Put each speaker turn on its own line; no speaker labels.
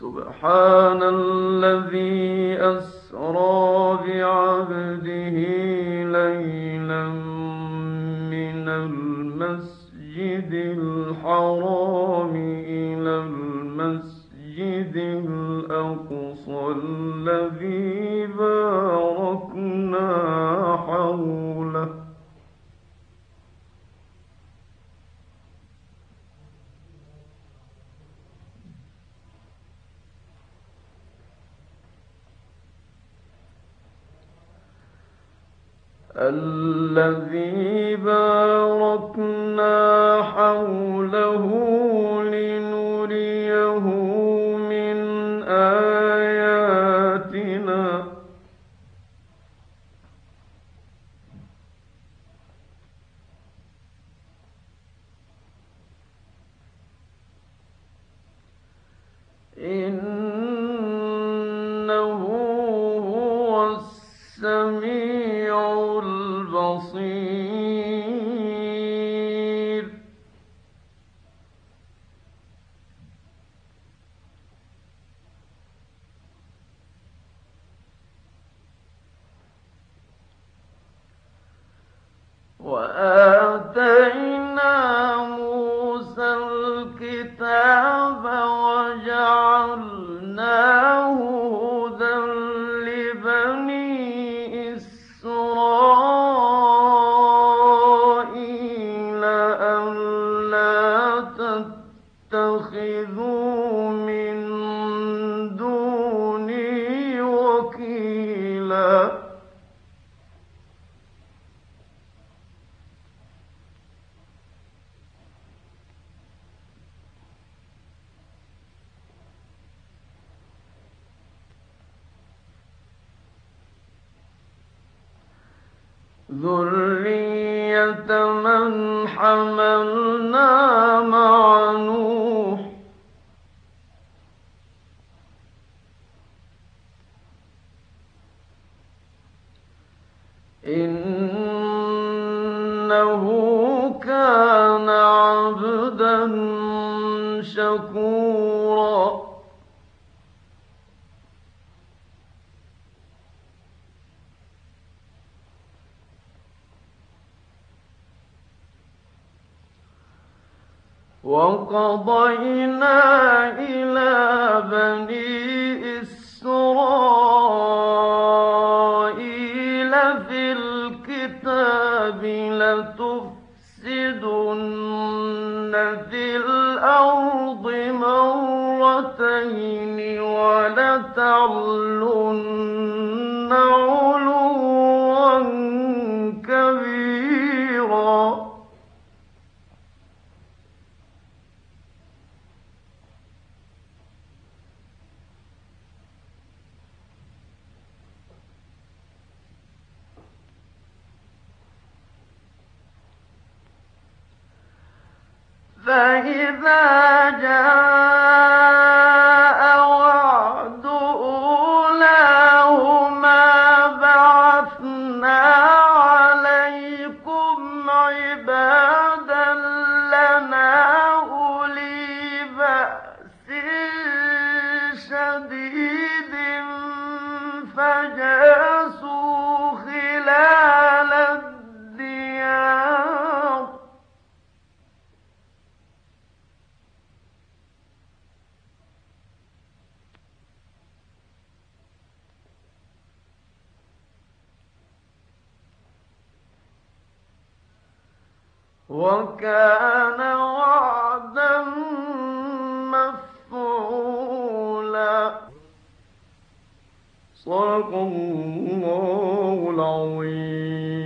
سبحان الذي أسرى بعبده ليلا من المسجد الحرام إلى المسجد الأقصى الذي باركنا حوله الكتاب وجعلناه ذرية من حملنا مع نوح إنه كان عبدا شكورا وقضينا إلى بني إسرائيل في الكتاب لتفسدن في الأرض مرتين ولتعلن فإذا جاء وعد أولاهما بعثنا عليكم عبادا لنا أولي بأس شديد فجاسوا وكان وعدا مفعولا. صدق الله العظيم.